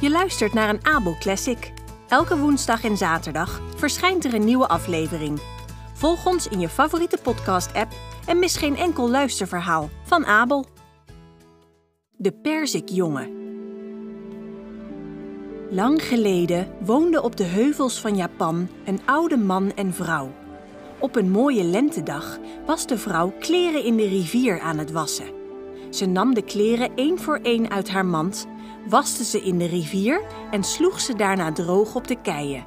Je luistert naar een Abel Classic. Elke woensdag en zaterdag verschijnt er een nieuwe aflevering. Volg ons in je favoriete podcast-app en mis geen enkel luisterverhaal van Abel. De Perzikjongen. Lang geleden woonde op de heuvels van Japan een oude man en vrouw. Op een mooie lentedag was de vrouw kleren in de rivier aan het wassen. Ze nam de kleren één voor één uit haar mand, waste ze in de rivier en sloeg ze daarna droog op de keien.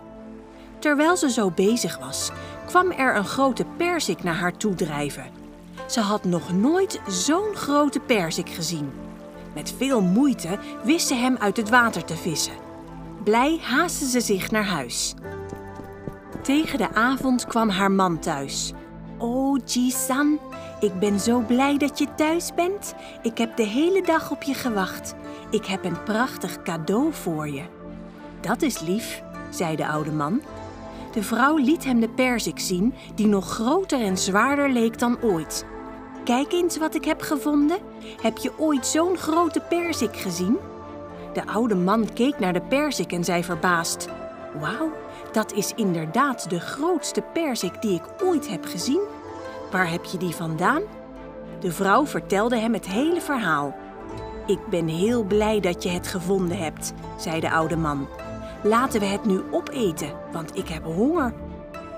Terwijl ze zo bezig was, kwam er een grote perzik naar haar toe drijven. Ze had nog nooit zo'n grote perzik gezien. Met veel moeite wist ze hem uit het water te vissen. Blij haastte ze zich naar huis. Tegen de avond kwam haar man thuis. Oh, Ji-san, ik ben zo blij dat je thuis bent. Ik heb de hele dag op je gewacht. Ik heb een prachtig cadeau voor je. Dat is lief, zei de oude man. De vrouw liet hem de perzik zien, die nog groter en zwaarder leek dan ooit. Kijk eens wat ik heb gevonden. Heb je ooit zo'n grote perzik gezien? De oude man keek naar de perzik en zei verbaasd: Wauw, dat is inderdaad de grootste perzik die ik ooit heb gezien. Waar heb je die vandaan? De vrouw vertelde hem het hele verhaal. Ik ben heel blij dat je het gevonden hebt, zei de oude man. Laten we het nu opeten, want ik heb honger.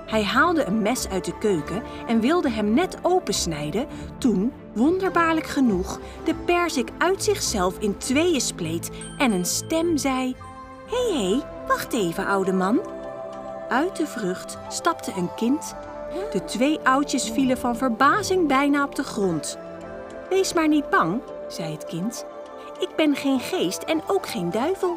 Hij haalde een mes uit de keuken en wilde hem net opensnijden toen, wonderbaarlijk genoeg, de perzik uit zichzelf in tweeën spleet en een stem zei: Hé, hey, hé, hey, wacht even, oude man. Uit de vrucht stapte een kind. De twee oudjes vielen van verbazing bijna op de grond. Wees maar niet bang, zei het kind. Ik ben geen geest en ook geen duivel.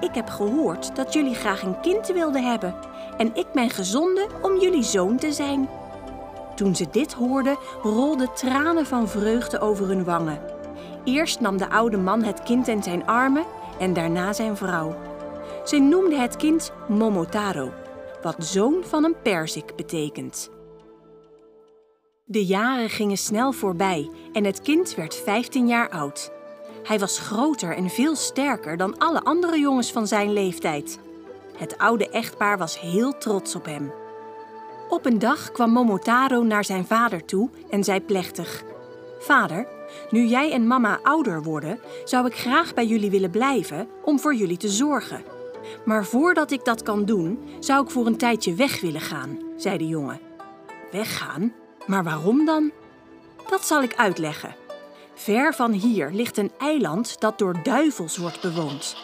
Ik heb gehoord dat jullie graag een kind wilden hebben en ik ben gezonden om jullie zoon te zijn. Toen ze dit hoorden, rolden tranen van vreugde over hun wangen. Eerst nam de oude man het kind in zijn armen en daarna zijn vrouw. Ze noemde het kind Momotaro, wat zoon van een perzik betekent. De jaren gingen snel voorbij en het kind werd 15 jaar oud. Hij was groter en veel sterker dan alle andere jongens van zijn leeftijd. Het oude echtpaar was heel trots op hem. Op een dag kwam Momotaro naar zijn vader toe en zei plechtig: Vader, nu jij en mama ouder worden, zou ik graag bij jullie willen blijven om voor jullie te zorgen. Maar voordat ik dat kan doen, zou ik voor een tijdje weg willen gaan, zei de jongen. Weggaan? Maar waarom dan? Dat zal ik uitleggen. Ver van hier ligt een eiland dat door duivels wordt bewoond.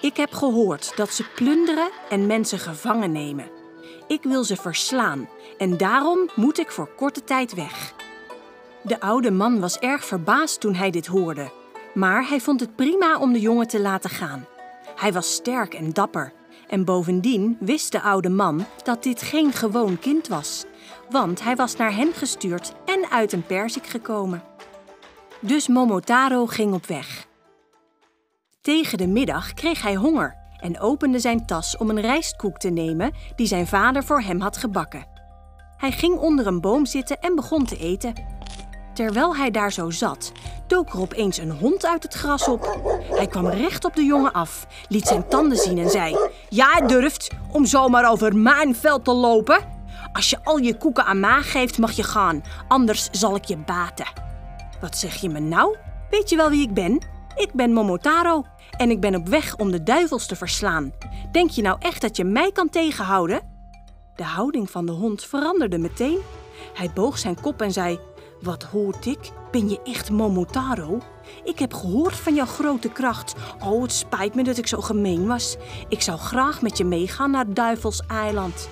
Ik heb gehoord dat ze plunderen en mensen gevangen nemen. Ik wil ze verslaan en daarom moet ik voor korte tijd weg. De oude man was erg verbaasd toen hij dit hoorde, maar hij vond het prima om de jongen te laten gaan. Hij was sterk en dapper en bovendien wist de oude man dat dit geen gewoon kind was, want hij was naar hen gestuurd en uit een perzik gekomen. Dus Momotaro ging op weg. Tegen de middag kreeg hij honger en opende zijn tas om een rijstkoek te nemen die zijn vader voor hem had gebakken. Hij ging onder een boom zitten en begon te eten. Terwijl hij daar zo zat, dook er opeens een hond uit het gras op. Hij kwam recht op de jongen af, liet zijn tanden zien en zei: Jij durft om zomaar over mijn veld te lopen? Als je al je koeken aan mij geeft, mag je gaan, anders zal ik je baten. Wat zeg je me nou? Weet je wel wie ik ben? Ik ben Momotaro en ik ben op weg om de duivels te verslaan. Denk je nou echt dat je mij kan tegenhouden? De houding van de hond veranderde meteen. Hij boog zijn kop en zei: Wat hoort ik? Ben je echt Momotaro? Ik heb gehoord van jouw grote kracht. Oh, het spijt me dat ik zo gemeen was. Ik zou graag met je meegaan naar Duivels Eiland.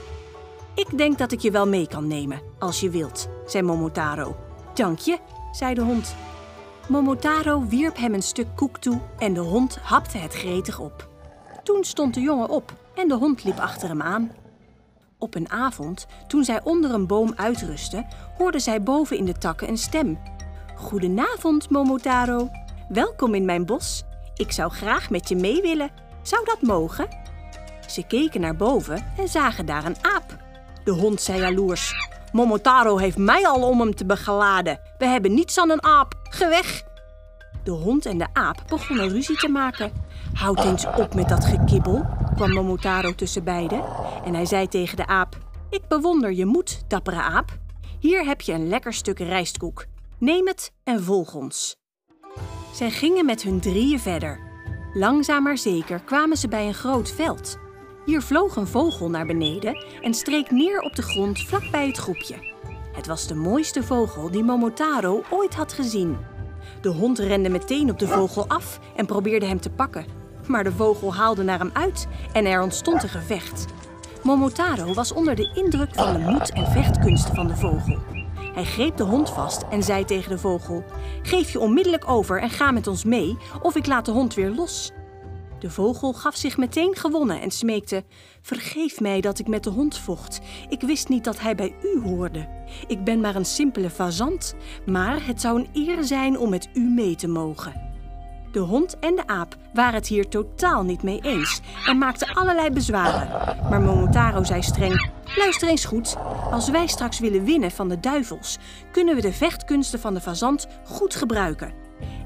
Ik denk dat ik je wel mee kan nemen, als je wilt, zei Momotaro. Dank je, zei de hond. Momotaro wierp hem een stuk koek toe en de hond hapte het gretig op. Toen stond de jongen op en de hond liep achter hem aan. Op een avond, toen zij onder een boom uitrustte, hoorde zij boven in de takken een stem. Goedenavond, Momotaro. Welkom in mijn bos. Ik zou graag met je mee willen. Zou dat mogen? Ze keken naar boven en zagen daar een aap. De hond zei jaloers. Momotaro heeft mij al om hem te begeladen. We hebben niets aan een aap. Ge weg! De hond en de aap begonnen ruzie te maken. Houd eens op met dat gekibbel, kwam Momotaro tussen beiden. En hij zei tegen de aap: Ik bewonder je moed, dappere aap. Hier heb je een lekker stuk rijstkoek. Neem het en volg ons. Zij gingen met hun drieën verder. Langzaam maar zeker kwamen ze bij een groot veld. Hier vloog een vogel naar beneden en streek neer op de grond vlakbij het groepje. Het was de mooiste vogel die Momotaro ooit had gezien. De hond rende meteen op de vogel af en probeerde hem te pakken. Maar de vogel haalde naar hem uit en er ontstond een gevecht. Momotaro was onder de indruk van de moed en vechtkunsten van de vogel. Hij greep de hond vast en zei tegen de vogel: Geef je onmiddellijk over en ga met ons mee, of ik laat de hond weer los. De vogel gaf zich meteen gewonnen en smeekte: Vergeef mij dat ik met de hond vocht. Ik wist niet dat hij bij u hoorde. Ik ben maar een simpele fazant, maar het zou een eer zijn om met u mee te mogen. De hond en de aap waren het hier totaal niet mee eens en maakten allerlei bezwaren. Maar Momotaro zei streng: Luister eens goed. Als wij straks willen winnen van de duivels, kunnen we de vechtkunsten van de fazant goed gebruiken.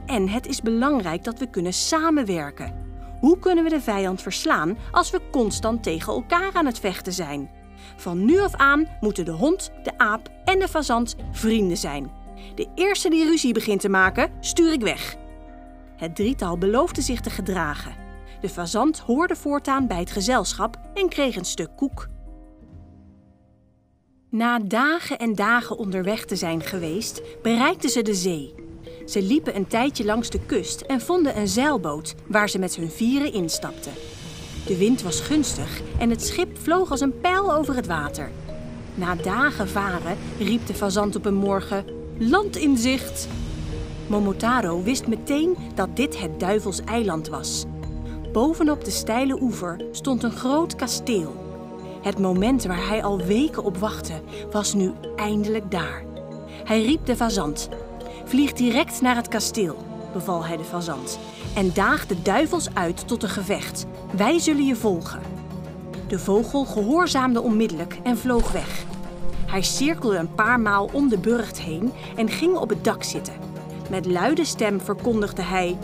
En het is belangrijk dat we kunnen samenwerken. Hoe kunnen we de vijand verslaan als we constant tegen elkaar aan het vechten zijn? Van nu af aan moeten de hond, de aap en de fazant vrienden zijn. De eerste die ruzie begint te maken, stuur ik weg. Het drietal beloofde zich te gedragen. De fazant hoorde voortaan bij het gezelschap en kreeg een stuk koek. Na dagen en dagen onderweg te zijn geweest, bereikten ze de zee. Ze liepen een tijdje langs de kust en vonden een zeilboot waar ze met hun vieren instapten. De wind was gunstig en het schip vloog als een pijl over het water. Na dagen varen riep de fazant op een morgen: Land in zicht! Momotaro wist meteen dat dit het Duivels eiland was. Bovenop de steile oever stond een groot kasteel. Het moment waar hij al weken op wachtte, was nu eindelijk daar. Hij riep de fazant. Vlieg direct naar het kasteel, beval hij de fazant. En daag de duivels uit tot een gevecht. Wij zullen je volgen. De vogel gehoorzaamde onmiddellijk en vloog weg. Hij cirkelde een paar maal om de burcht heen en ging op het dak zitten. Met luide stem verkondigde hij: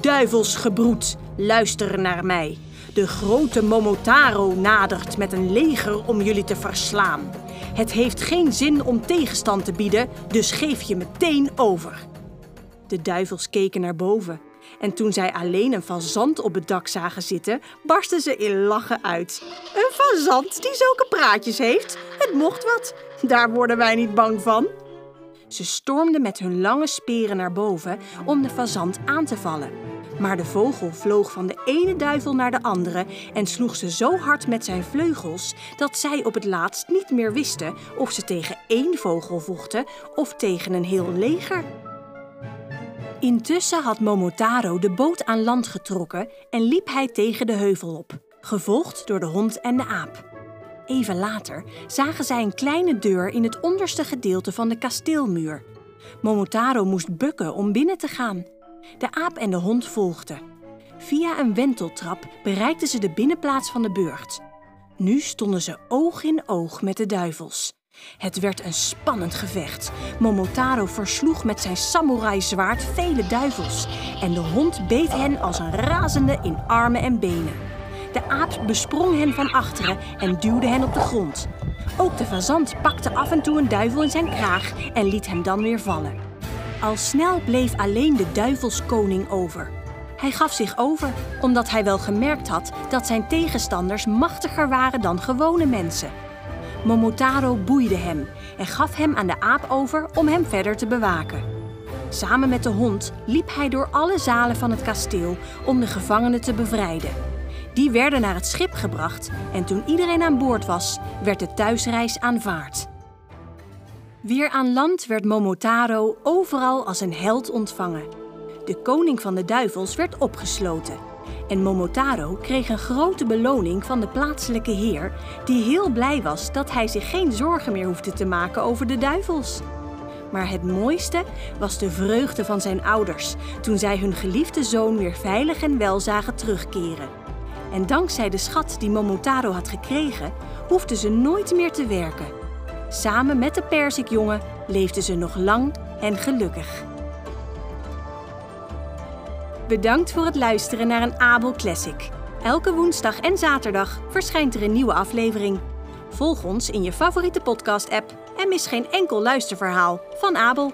Duivelsgebroed, luister naar mij. De grote Momotaro nadert met een leger om jullie te verslaan. Het heeft geen zin om tegenstand te bieden, dus geef je meteen over. De duivels keken naar boven. En toen zij alleen een fazant op het dak zagen zitten, barsten ze in lachen uit. Een fazant die zulke praatjes heeft? Het mocht wat. Daar worden wij niet bang van. Ze stormden met hun lange speren naar boven om de fazant aan te vallen. Maar de vogel vloog van de ene duivel naar de andere en sloeg ze zo hard met zijn vleugels dat zij op het laatst niet meer wisten of ze tegen één vogel vochten of tegen een heel leger. Intussen had Momotaro de boot aan land getrokken en liep hij tegen de heuvel op, gevolgd door de hond en de aap. Even later zagen zij een kleine deur in het onderste gedeelte van de kasteelmuur. Momotaro moest bukken om binnen te gaan. De aap en de hond volgden. Via een wenteltrap bereikten ze de binnenplaats van de burcht. Nu stonden ze oog in oog met de duivels. Het werd een spannend gevecht. Momotaro versloeg met zijn samurai-zwaard vele duivels en de hond beet hen als een razende in armen en benen. De aap besprong hen van achteren en duwde hen op de grond. Ook de fazant pakte af en toe een duivel in zijn kraag en liet hem dan weer vallen. Al snel bleef alleen de duivelskoning over. Hij gaf zich over omdat hij wel gemerkt had dat zijn tegenstanders machtiger waren dan gewone mensen. Momotaro boeide hem en gaf hem aan de aap over om hem verder te bewaken. Samen met de hond liep hij door alle zalen van het kasteel om de gevangenen te bevrijden. Die werden naar het schip gebracht en toen iedereen aan boord was, werd de thuisreis aanvaard. Weer aan land werd Momotaro overal als een held ontvangen. De koning van de duivels werd opgesloten. En Momotaro kreeg een grote beloning van de plaatselijke heer, die heel blij was dat hij zich geen zorgen meer hoefde te maken over de duivels. Maar het mooiste was de vreugde van zijn ouders toen zij hun geliefde zoon weer veilig en wel zagen terugkeren. En dankzij de schat die Momotaro had gekregen, hoefde ze nooit meer te werken. Samen met de perzikjongen leefden ze nog lang en gelukkig. Bedankt voor het luisteren naar een Abel Classic. Elke woensdag en zaterdag verschijnt er een nieuwe aflevering. Volg ons in je favoriete podcast-app en mis geen enkel luisterverhaal van Abel.